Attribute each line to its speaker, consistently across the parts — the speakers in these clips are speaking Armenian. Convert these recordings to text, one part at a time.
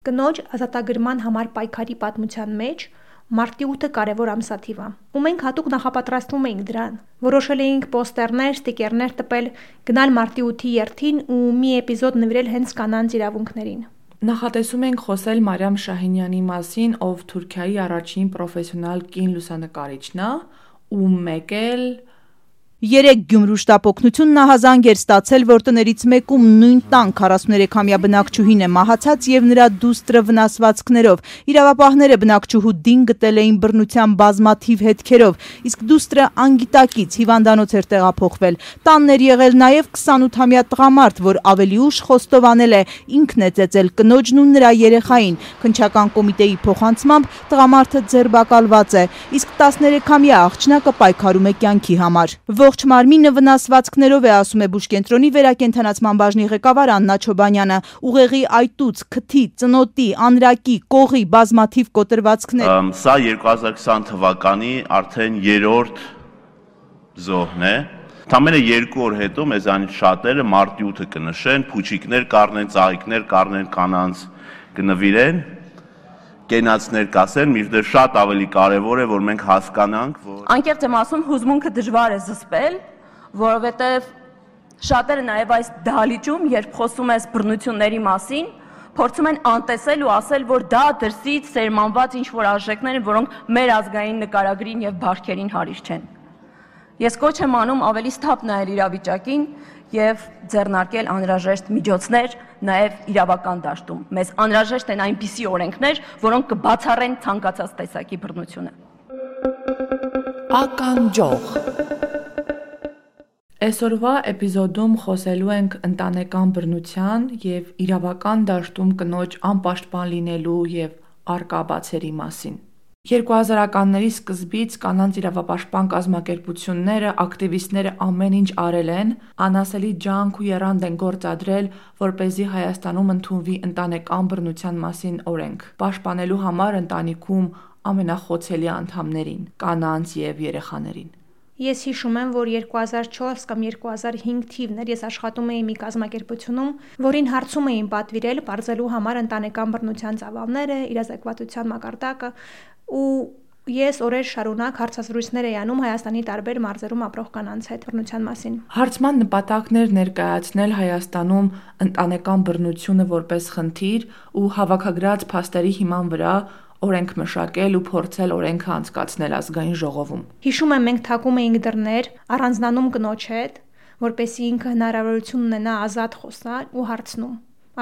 Speaker 1: Կնոջ ազատագրման համար պայքարի պատմության մեջ Մարտի 8-ը կարևոր ամսաթիվ է, ու մենք հատուկ նախապատրաստվում էինք դրան։ Որոշել էինք պոստերներ, ստիկերներ տպել, գնալ Մարտի 8-ի երթին ու մի էպիզոդ նվիրել հենց կանանց իրավունքներին։
Speaker 2: Նախատեսում ենք խոսել Մարիամ Շահինյանի մասին, ով Թուրքիայի առաջին պրոֆեսիոնալ կին լուսանկարիչն է, ու մեկ էլ
Speaker 3: Երեք Գյումրու շտապօգնությունն ահազանգ էր ստացել, որ տներից մեկում նույն տան 43-ամյա բնակչուհին է մահացած եւ նրա դուստրը վնասվածքներով։ Իրավապահները բնակչուհու դին գտել էին բռնության բազմաթիվ հետքերով, իսկ դուստրը անգիտակից հիվանդանոց էր տեղափոխվել։ Տանն էր եղել նաեւ 28-ամյա տղամարդ, որ ավելի ուշ խոստովանել է ինքն է ծեծել կնոջն ու նրա երեխային։ Քնչական կոմիտեի փոխանցմամբ տղամարդը ձերբակալված է, իսկ 13-ամյա աղջնակը պայքարում է կյանքի համար։ Ողջ մարմինը վնասվածքներով է, ասում է Բուժկենտրոնի վերակենդանացման բաժնի ղեկավար Աննա Չոբանյանը։ Ուղեղի այտուց, քթի, ծնոտի, անրակի, կողի բազմաթիվ կոտրվածքներ։
Speaker 4: Սա 2020 թվականի արդեն երրորդ զոհն է։ Թամենը երկու օր հետո մեզանից շատերը մարտի 8-ը կնշեն, փուչիկներ կառնեն, ծաղիկներ կառնեն կանանց կնվիրեն կենացներ կասեն, մինչդեռ շատ ավելի կարևոր է, որ մենք հասկանանք, որ
Speaker 5: Անկեղծ եմ ասում, հուզմունքը դժվար է զսպել, որովհետև շատերը նաև այս դահլիճում, երբ խոսում ես բռնությունների մասին, փորձում են անտեսել ու ասել, որ դա դրսից սերմանված ինչ որ արժեքներ են, որոնք մեր ազգային նկարագրին եւ բարքերին հարիշ չեն։ Ես կոչ եմ անում ավելի սթափ նայել իրավիճակին եւ ձեռնարկել անհրաժեշտ միջոցներ նաեւ իրավական դաշտում։ Մեզ անհրաժեշտ են այնպիսի օրենքներ, որոնք կբացառեն ցանկացած տեսակի բռնությունը։
Speaker 2: Ականջող Այսօրվա էպիզոդում խոսելու ենք ընտանեկան բռնության եւ իրավական դաշտում կնոջ անպաշտպան լինելու եւ արկա բացերի մասին։ 2000-ականների սկզբից կանանց իրավապաշտպան կազմակերպությունները, ակտիվիստները ամեն ինչ արել են, անասելի ջանք ու եռանդ են գործադրել, որ เป զի Հայաստանում ընդունվի ընտանեկան բռնության մասին օրենք, պաշտպանելու համար ընտանիքում ամենախոցելի անդամներին՝ կանանց եւ երեխաներին։
Speaker 1: Ես հիշում եմ, որ 2004 կամ 2005 թիվներ ես աշխատում էի մի կազմակերպությունում, որին հարցում էին պատվիրել բարձելու համար ընտանեկան բռնության ծավալները, իրազեկվածության մակարդակը, ու ես օրեր շարունակ հարցազրույցներ էի անում Հայաստանի տարբեր մարզերում ապրող կանանց հետ բռնության մասին։
Speaker 2: Հարցման նպատակներ ներկայացնել Հայաստանում ընտանեկան բռնությունը որպես խնդիր ու հավաքագրած փաստերի հիման վրա օրենք մշակել ու փորձել օրենքը անցկացնել ազգային ժողովում։
Speaker 1: Հիշում եմ մենք թակում էինք դռներ, առանձնանում կնոջ հետ, որպեսզի ինքը հնարավորություն ունենա ազատ խոսալ ու հարցնում։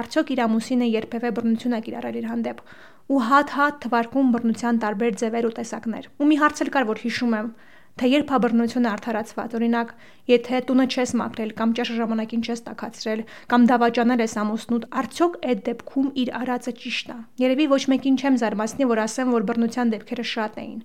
Speaker 1: Արդյոք իր ամուսինը երբևէ բռնություն է կիրառել իր հանդեպ ու հատ-հատ թվարկում բռնության տարբեր ձևեր ու տեսակներ։ Ու մի հարց էլ կար, որ հիշում եմ, թե երբ է բռնությունը արդարացված։ Օրինակ, եթե տունը չես մաքրել կամ ճաշը ժամանակին չես տաքացրել կամ դավաճանել ես ամուսնուդ, արդյոք այդ դեպքում իր արածը ճիշտ է։ Երևի ոչ մեկին չեմ զարմացնի, որ ասեմ, որ բռնության դեպքերը շատ էին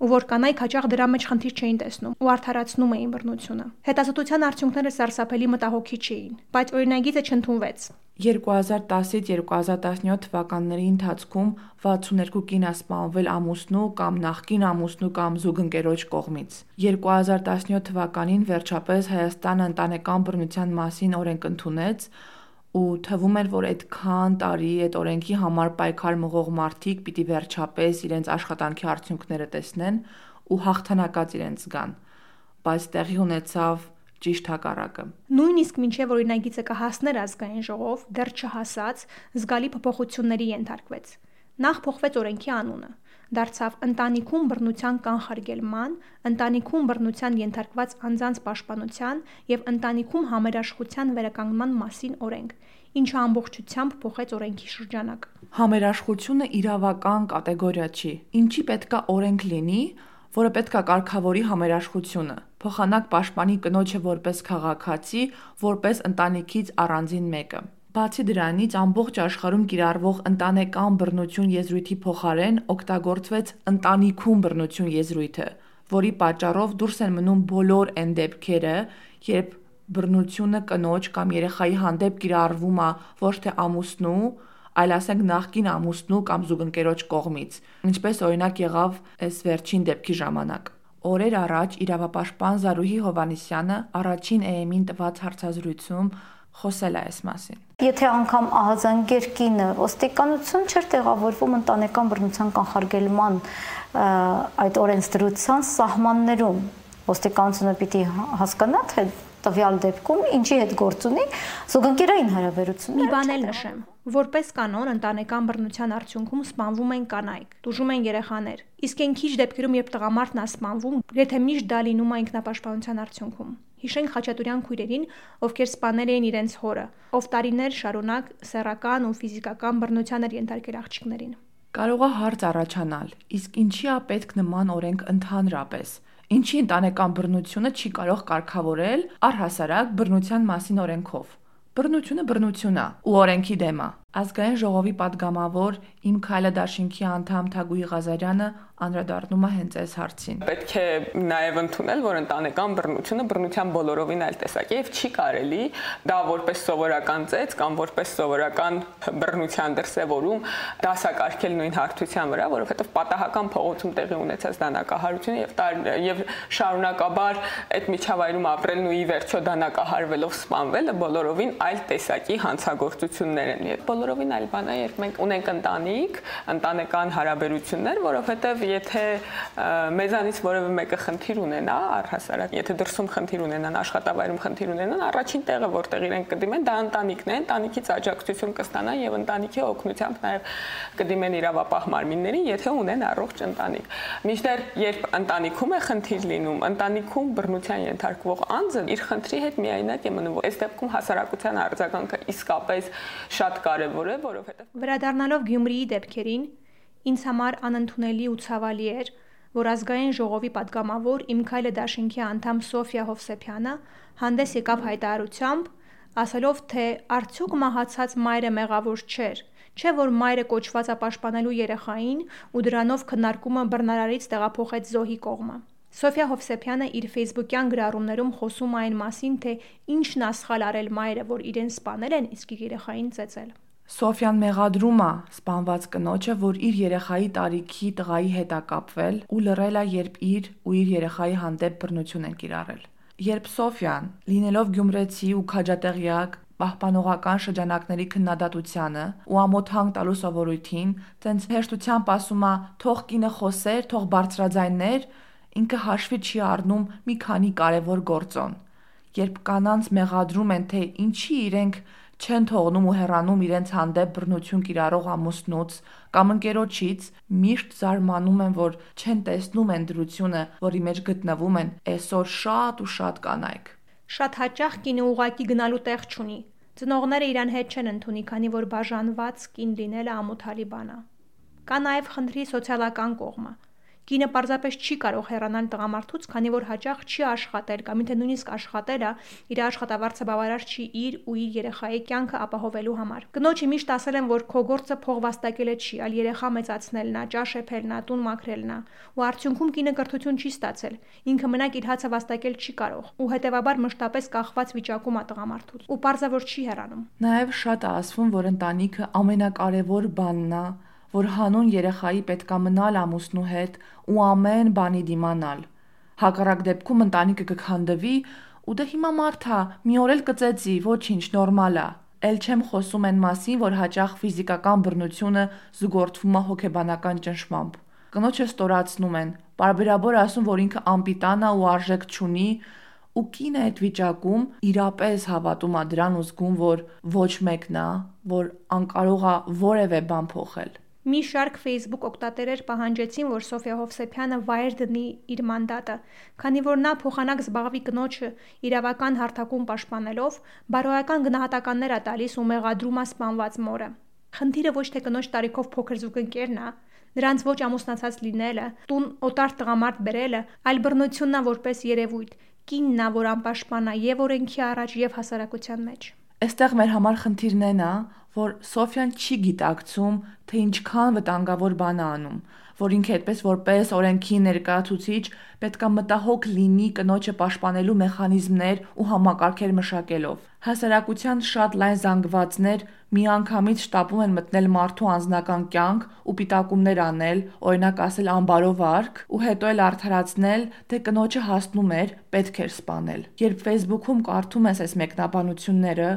Speaker 1: ու որ կանայք հաճախ դրա մեջ խնդիր չէին տեսնում ու արդարացնում էին բռնությունը։ Հետազոտության արդյունքները սարսափելի մտահոգիչ չէին, բայց օրինագիծը չընդունվեց։
Speaker 2: 2010-ից 2017 թվականների ընթացքում 62 կին է սպանվել ամուսնու կամ նախկին ամուսնու կամ զուգընկերոջ կողմից։ 2017 թվականին վերջապես Հայաստանը ընտանեկան բռնության մասին օրենք ընդունեց, ու թվում էր, որ այդքան տարի այդ օրենքի համար պայքար մղող մարդիկ պիտի վերջապես իրենց աշխատանքի արդյունքները տեսնեն ու հաղթանակած իրենց զգան, բայց տեղի ունեցավ ճիշտ հակառակը։
Speaker 1: Նույնիսկ մինչև օրինագիծը կհասներ ազգային ժողով, դեռ չհասած զգալի փոփոխությունների ենթարկվեց։ Նախ փոխվեց օրենքի անունը դարձավ ընտանիքում բռնության կանխարգելման, ընտանիքում բռնության ենթարկված անձանց պաշտպանության եւ ընտանիքում համերաշխության վերականգնման մասին օրենք, ինչը ամբողջությամբ փոխեց օրենքի շրջանակ։
Speaker 2: Համերաշխությունը իրավական կատեգորիա չի։ Ինչի պետքա օրենք լինի, որը պետքա կարգավորի համերաշխությունը։ Փոխանակ պաշտպանի կնոջը որպես քաղաքացի, որպես ընտանիքից առանձին մեկը։ Բացի դրանից, ամբողջ աշխարհում կիրառվող ընտանեկան բռնություն եզրույթի փոխարեն օգտագործվեց ընտանիքում բռնություն եզրույթը, որի պատճառով դուրս են մնում բոլոր այն դեպքերը, երբ բռնությունը կնոջ կամ երեխայի հանդեպ կիրառվում է ոչ թե ամուսնու, այլ ասենք նախկին ամուսնու կամ զուգընկերոջ կողմից, ինչպես օրինակ եղավ այս վերջին դեպքի ժամանակ։ Օրեր առաջ իրավապաշտպան Զարուհի Հովանիսյանը առաջին AM-ին տված հարցազրույցում խոսել է այս մասին։
Speaker 6: Եթե անգամ ահազանգեր կինը ոստիկանություն չէր տեղավորվում ընտանեկան բռնության կանխարգելման այդ օրենսդրության սահմաններում, ոստիկանությունը պիտի հասկանա, թե տվյալ դեպքում ինչի հետ գործ ունի զուգընկերային հարաբերությունները։
Speaker 1: Մի բան էլ նշեմ, որպես կանոն ընտանեկան բռնության արդյունքում սպանվում են կանայք, դժում են երեխաներ։ Իսկ այն քիչ դեպքերում, երբ տղամարդն է սպանվում, գրեթե միշտ դա լինում է ինքնապաշտպանության արդյունքում։ Հիշենք Խաչատուրյան քույրերին, ովքեր սպանել էին իրենց հորը, ով տարիներ շարունակ սեռական ու ֆիզիկական բռնության էր ենթարկել աղջիկներին։
Speaker 2: Կարող է հարց առաջանալ, իսկ ինչի է պետք նման օրենք ընդհանրապես։ Ինչի ընտանեկան բռնությունը չի կարող կարգավորել առհասարակ բռնության մասին օրենքով։ Բռնությունը բռնություն է ու օրենքի դեմ է։ Ազգային ժողովի падգամավոր Իմ Քայլը դաշինքի անդամ Թագուհի Ղազարյանը անդրադառնում է հենց այս հարցին։
Speaker 7: Պետք է նաև ընդունել, որ ընտանեկան բռնությունը բռնության բոլորովին այլ տեսակ է եւ չի կարելի դա որպես սովորական ծեծ կամ որպես սովորական բռնության դրսևորում դասակարգել նույն հարթության վրա, որովհետեւ պատահական փողոցում տեղի ունեցած դանակահարությունը եւ եւ շարունակաբար այդ միջավայրում ապրելն ու ի վերջո դանակահարվելով սպանվելը բոլորովին այլ տեսակի հանցագործություններ են եւ բոլորովին այլ բան է, երբ մենք ունենք ընտանիք, ընտանեկան հարաբերություններ, որովհետև եթե մեզանից որևէ մեկը խնդիր ունենա, առհասարակ, եթե դրսում խնդիր ունենան, աշխատավայրում խնդիր ունենան, առաջին տեղը, որտեղ իրենք կդիմեն, դա ընտանիքն է, ընտանիքից աջակցություն կստանան եւ ընտանիքի օգնությամբ նաեւ կդիմեն իրավապահ մարմիններին, եթե ունեն առողջ ընտանիք։ Մինչդեռ երբ ընտանիքում է խնդիր լինում, ընտանիքում բռնության ենթարկվող անձը իր խնդրի հետ միայնակ է մնում։ Այս դեպքում հասարակության արձագանքը իսկապես շատ կարևոր է, որովհետև
Speaker 1: Վերադառնալով Գյումրիի դեպքերին, ինձ համար անընդունելի ու ցավալի էր, որ ազգային ժողովի падգամավոր Իմքայլը Դաշինքի անդամ Սոֆիա Հովսեփյանը հանդես եկավ հայտարարությամբ, ասելով թե արդյոք մահացած մայրը մեղավոր չէր, չէ որ մայրը կոչվածա պաշտպանելու երեխային ու դրանով քննարկումը բռնարարից տեղափոխեց զոհի կողմը։ Սոֆիա Հովսեփյանը իր Facebook-յան գրառումներում խոսում այն մասին, թե ինչն ասխալ արել մայրը, որ իրեն սպանել են, իսկ երեխային ծեծել։
Speaker 2: Սոֆյան մեղադրում է սպանված կնոջը, որ իր երեխայի տարիքի տղայի հետ է կապվել ու լռել է, երբ իր ու իր երեխայի հանդեպ բռնություն են կիրառել։ Երբ Սոֆյան, լինելով գյումրեցի ու քաջատեղյակ, պահպանողական շրջանակների քննադատությանը ու ամոթ հանգ տալու սովորույթին, տենց հեշտությամբ ասում է՝ «Թող կինը խոսեր, թող բարձրաձայներ», ինքը հաշվի չի առնում մի քանի կարևոր գործոն։ Երբ կանանց մեղադրում են, թե ինչի իրենք չեն թողնում ու հեռանում իրենց հանդեպ բռնություն կիրառող ամուսնուց կամ ընկերոջից, միշտ զարմանում են, որ չեն տեսնում են դրությունը, որի մեջ գտնվում են այսօր շատ ու շատ կանայք։
Speaker 1: Շատ հաճախ կինը ուղակի գնալու տեղ չունի։ Ծնողները իրան հետ չեն ընդունի, քանի որ բաժանված կին լինելը ամոթալի բան է։ Կա նաև խնդրի սոցիալական կողմը։ Կինը պարզապես չի կարող հեռանալ տղամարդուց, քանի որ հաճախ չի աշխատել կամ եթե նույնիսկ աշխատել է, իր աշխատավարձը բավարար չի իր ու իր երեխայի կյանքը ապահովելու համար։ Կնոջը միշտ ասել են, որ քո գործը փող վաստակելը չի, այլ երեխա մեծացնելն է, ճաշ էփելն է, տուն մաքրելն է։ Ու արդյունքում կինը կրթություն չի ստացել։ Ինքը մենակ իր հացը վաստակել չի կարող ու հետևաբար մշտապես կախված վիճակում է տղամարդուց։ Ու պարզա որ չի հեռանում։
Speaker 2: Նաև շատ է ասվում, որ ընտանիքը ամենակարևոր բանն է, որ հանուն երեխայի պետքա մնալ ամուսնու հետ ու ամեն բանի դիմանալ։ Հակառակ դեպքում ընտանիքը կքանդվի ու դե հիմա մարդ է, մի օր էլ կծեծի, ոչինչ, նորմալ է։ Էլ չեմ խոսում այն մասին, որ հաճախ ֆիզիկական բռնությունը զուգորդվում է հոգեբանական ճնշմամբ։ Կնոջը ստորացնում են, բարբերաբար ասում, որ ինքը անպիտան է ու արժեք չունի, ու կինը այդ վիճակում իրապես հավատում է դրան ու զգում, որ ոչ մեկն է, որ անկարող է որևէ բան փոխել։
Speaker 1: Մի շարք Facebook օգտատերեր պահանջեցին, որ Սոֆիա Հովսեփյանը վայր դնի իր մանդատը, քանի որ նա փոխանակ զբաղվի կնոջը իրավական հարթակում պաշտպանելով, բարոյական գնահատականներ է տալիս ու մեղադրում է սպանված մորը։ Խնդիրը ոչ թե կնոջ տարիքով փոքր զուգընկերն է, նրանց ոչ ամուսնացած լինելը, տուն օտար տղամարդ բերելը, այլ բռնությունն է որպես երևույթ, կինն է, որ անպաշտպան է եւ օրենքի առաջ եւ հասարակության մեջ։
Speaker 2: Այստեղ մեր համար խնդիրն նա, որ Սոֆյան չի գիտակցում, թե ինչքան վտանգավոր բան է անում, որ ինքը այդպես որպես օրենքի ներկայացուցիչ պետքա մտահոգ լինի կնոջը պաշտպանելու մեխանիզմներ ու համակարգեր մշակելով։ Հասարակության շատ լայն զանգվածներ միանգամից շտապում են մտնել մարդու անձնական կյանք ու պիտակումներ անել, օրինակ ասել անբարով արք, ու հետո էլ արդարացնել, թե կնոջը հասնում էր, պետք էր սպանել։ Երբ Facebook-ում կարդում ես այս մեկնաբանությունները,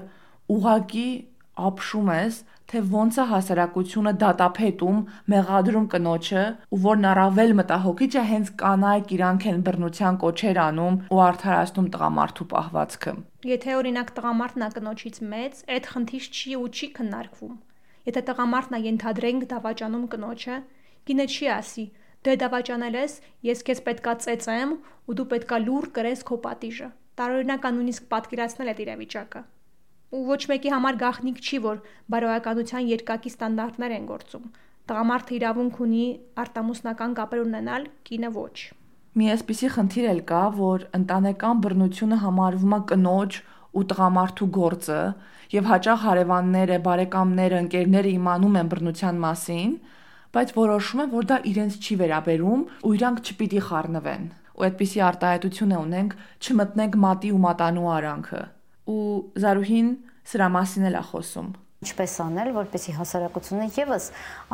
Speaker 2: ուղակի ապշում ես, թե ոնց է հասարակությունը դատապետում, մեղադրում կնոջը, ու որն առավել մտահոգիչ է հենց կանայք իրանք են բռնության կոչեր անում ու արդարացնում տղամարդու պահվածքը։
Speaker 1: Եթե օրինակ տղամարդն է կնոջից մեծ, այդ խնդիր չի ու չի քննարկվում։ Եթե տղամարդն է ենթադրենք դավաճանում կնոջը, կինը չի ասի. «Դե դավաճանել ես, ես քեզ պետքա ծեծեմ ու դու պետքա լուր կրես քո պատիժը»։ Տարօրինական նույնիսկ պատկերացնել այդ իրավիճակը ու ոչ մեկի համար գաղտնիք չի, որ բարոյականության երկակի ստանդարտներ են գործում։ Տղամարդը իրավունք ունի արտամուսնական կապեր ունենալ, կինը ոչ։
Speaker 2: Մի այսպիսի խնդիր էլ կա, որ ընտանեկան բռնությունը համարվում է կնոջ ու տղամարդու գործը, եւ հաճախ հարևանները, բարեկամները, ընկերները իմանում են բռնության մասին, բայց որոշում են, որ դա իրենց չի վերաբերում ու իրանք չպիտի խառնվեն։ Ու այդպիսի արտահայտություն ունենք, չմտնենք մատի ու մատանու արանքը ու Զարուհին սրա մասին էլ է խոսում
Speaker 6: ինչպես անել, որպեսի հասարակությունը եւս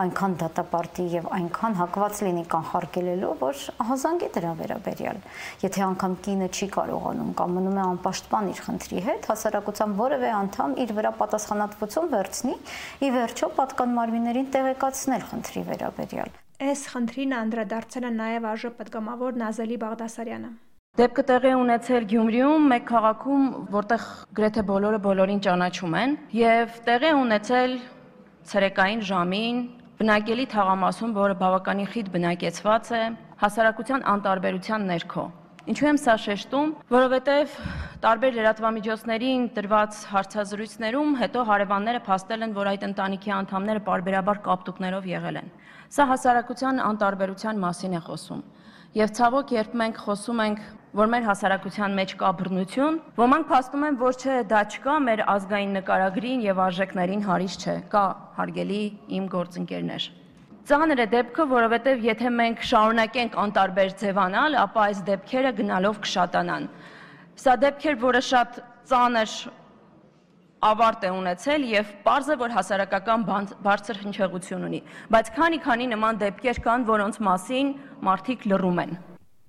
Speaker 6: այնքան դատապարտի եւ այնքան հակված լինի կանխարգելելու, որ ահազանգ է դրա վերաբերյալ։ Եթե անգամ կինը չի կարողանում կամ մնում է անպաշտպան իր խնդրի հետ, հասարակության որևէ անդամ իր վրա պատասխանատվություն վերցնի, ի վերջո պատկան մարմիններին տեղեկացնել խնդրի վերաբերյալ։
Speaker 1: Այս խնդրին անդրադարձել է նաև ԱԺ պատգամավոր Նազելի Բաղդասարյանը։
Speaker 5: Դեպքը տեղի ունեցել Գյումրիում, մեկ քաղաքում, որտեղ գրեթե բոլորը բոլորին ճանաչում են, եւ տեղի ունեցել ցերեկային ժամին բնակելի թաղամասում, որը բավականին խիտ բնակեցված է, հասարակության անտարբերության ներքո։ Ինչու եմ սա շեշտում, որովհետև տարբեր լրատվամիջոցներին տրված հարցազրույցներում հետո հարևանները փաստել են, որ այդ ընտանիքի անդամները parberabar կապտուկներով եղել են։ Սա հասարակության անտարբերության մասին է խոսում։ Եվ ցավոք, երբ մենք խոսում ենք որ մեր հասարակության մեջ կա բռնություն, ոմանք փաստում են, որ չէ, դա չկա, մեր ազգային նկարագրին եւ արժեքներին հարիշ չէ։ Կա, հարգելի իմ գործընկերներ։ Ծանր է դեպքը, որովհետև եթե մենք շարունակենք անտարբեր ձևանալ, ապա այս դեպքերը գնալով կշատանան։ Սա դեպքեր, որը շատ ծանր ավարտ է ունեցել եւ པարզ է որ հասարակական բարձր հնչեղություն ունի բայց քանի-քանի նման դեպքեր կան որոնց մասին մարդիկ լռում են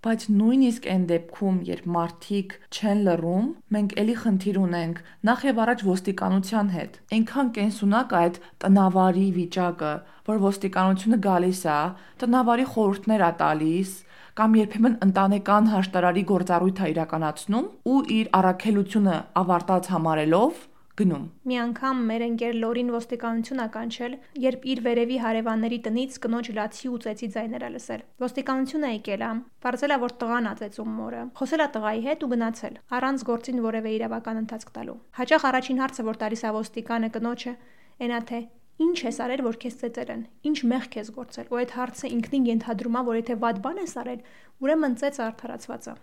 Speaker 2: Բայց նույնիսկ այն դեպքում, երբ մարդիկ չեն լռում, մենք ելի խնդիր ունենք նախ եւ առաջ ոստիկանության հետ։ Այնքան կենսունակ այդ տնավարի վիճակը, որ ոստիկանությունը գալիս է, տնավարի խորհուրդներ է տալիս, կամ երբեմն ընտանեկան հաշտարարի գործառույթ է իրականացնում ու իր առաքելությունը ավարտած համարելով գնում։
Speaker 1: Մի անգամ մեր ընկեր Լորին ոստիկանություն ա կանչել, երբ իր վերևի հարևանների տնից կնոջ լացի ու ծեծի ձայներ ա լսել։ Ոստիկանությունը եկել ա, բարձել ա որ տղան ա ծեծում մորը։ Խոսել ա տղայի հետ ու գնացել, առանց գործին որևէ իրավական ընթացք տալու։ Հաճախ առաջին հարցը, որ տալիս ա ոստիկանը կնոջը, այնա թե Ինչ ես արել, որ քեզ ծեծել են։ Ինչ մեղք ես գործել։ Ու այդ հարցը ինքնին ենթադրում է, որ եթե վատ բան ես արել, ուրեմն ծեծը արդարացված է։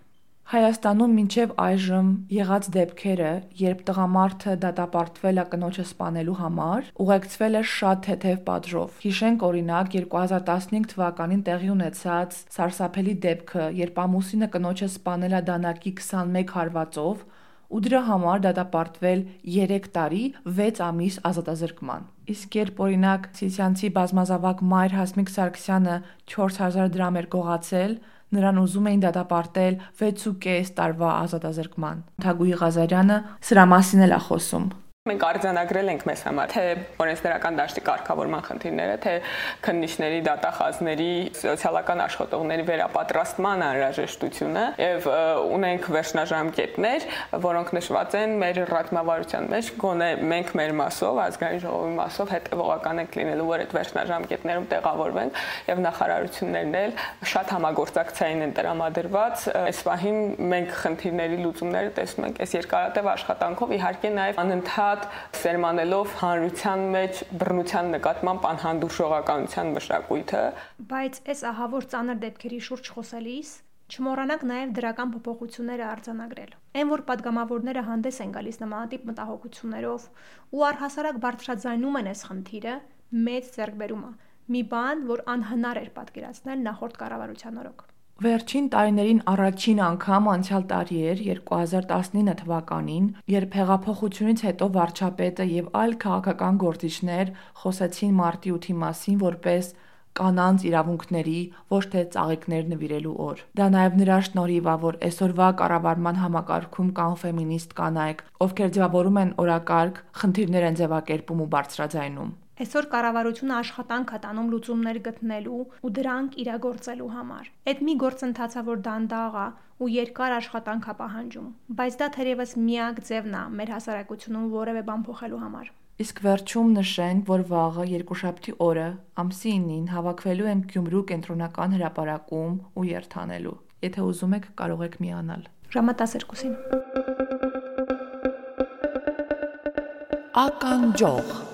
Speaker 2: Հայաստանում մինչև այժմ եղած դեպքերը, երբ տղամարդը դատապարտվել է կնոջը սպանելու համար, ուղեկցվել է շատ թեթև պատժով։ Հիշենք օրինակ 2015 թվականին տեղի ունեցած սարսափելի դեպքը, երբ ամուսինը կնոջը սպանել է դանակի 21 հարվածով ու դրա համար դատապարտվել 3 տարի 6 ամիս ազատազրկման։ Իսկ երբ օրինակ Սիսյանցի բազմազավակ մայր Հասմիկ Սարգսյանը 4000 դրամ էր գողացել, Նրան ուզում էին դատապարտել 6.5 տարվա ազատազրկման։ Թագուհի Ղազարյանը սրա մասին էլ է խոսում։
Speaker 7: Մենք արձանագրել ենք մեզ համար թե օրենսդրական դաշտի կարգավորման խնդիրները, թե քննիչների, դատախազների, սոցիալական աշխատողների վերապատրաստման անհրաժեշտությունը եւ ունենք վերջնաժամկետներ, որոնք նշված են մեր ռազմավարության մեջ, գոնե մենք մեր մասով, ազգային ժողովի մասով հետևողական ենք լինելու, որ այդ վերջնաժամկետներում տեղավորվենք եւ նախարարություններն էլ շատ համագործակցային են տրամադրված։ Այս պահին մենք խնդիրների լուծումները տեսնում ենք այս երկարատև աշխատանքով, իհարկե նաեւ անընդհատ շատ սերմանելով հանրության մեջ բռնության նկատմամբ անհանդուրժողականության մշակույթը։
Speaker 1: Բայց այս ահավոր ծանր դեպքերի շուրջ խոսելիս չմոռանանք նաև դրական փոփոխությունները արձանագրել։ Այն որ падգամավորները հանդես են գալիս նմանատիպ մտահոգություններով ու առհասարակ բարձրաձայնում են այս խնդիրը, մեծ ձեռքբերումը։ Մի բան, որ անհնար էր պատկերացնել նախորդ կառավարության օրոք։
Speaker 2: Վերջին տարիներին առաջին անգամ անցյալ տարի էր 2019 թվականին, երբ հեղափոխությունից հետո վարչապետը եւ այլ քաղաքական գործիչներ խոսեցին մարտի 8-ի մասին որպես կանանց իրավունքների, ոչ թե ծաղիկներ նվիրելու օր։ Դա նաև նրա շնորհիվ է, որ այսօրվա կառավարման համակարգում կան ֆեմինիստ կանայք, ովքեր ձևավորում են օրակարգ, խնդիրներ են ձևակերպում ու բարձրաձայնում։
Speaker 1: Այսօր կառավարությունը աշխատանք է տանում լուծումներ գտնելու ու դրանք իրագործելու համար։ Այդ մի գործընթացը որ դանդաղ է ու երկար աշխատանք է պահանջում, բայց դա թերևս միակ ձևն է մեր հասարակությունում որևէ բան փոխելու համար։
Speaker 2: Իսկ վերջում նշենք, որ վաղը երկուշաբթի օրը ամսի 9-ին հավաքվելու ենք Գյումրու կենտրոնական հրապարակում ու երթանելու։ Եթե ուզում եք, կարող եք միանալ։
Speaker 1: Ժամը 12-ին։
Speaker 2: Ականջող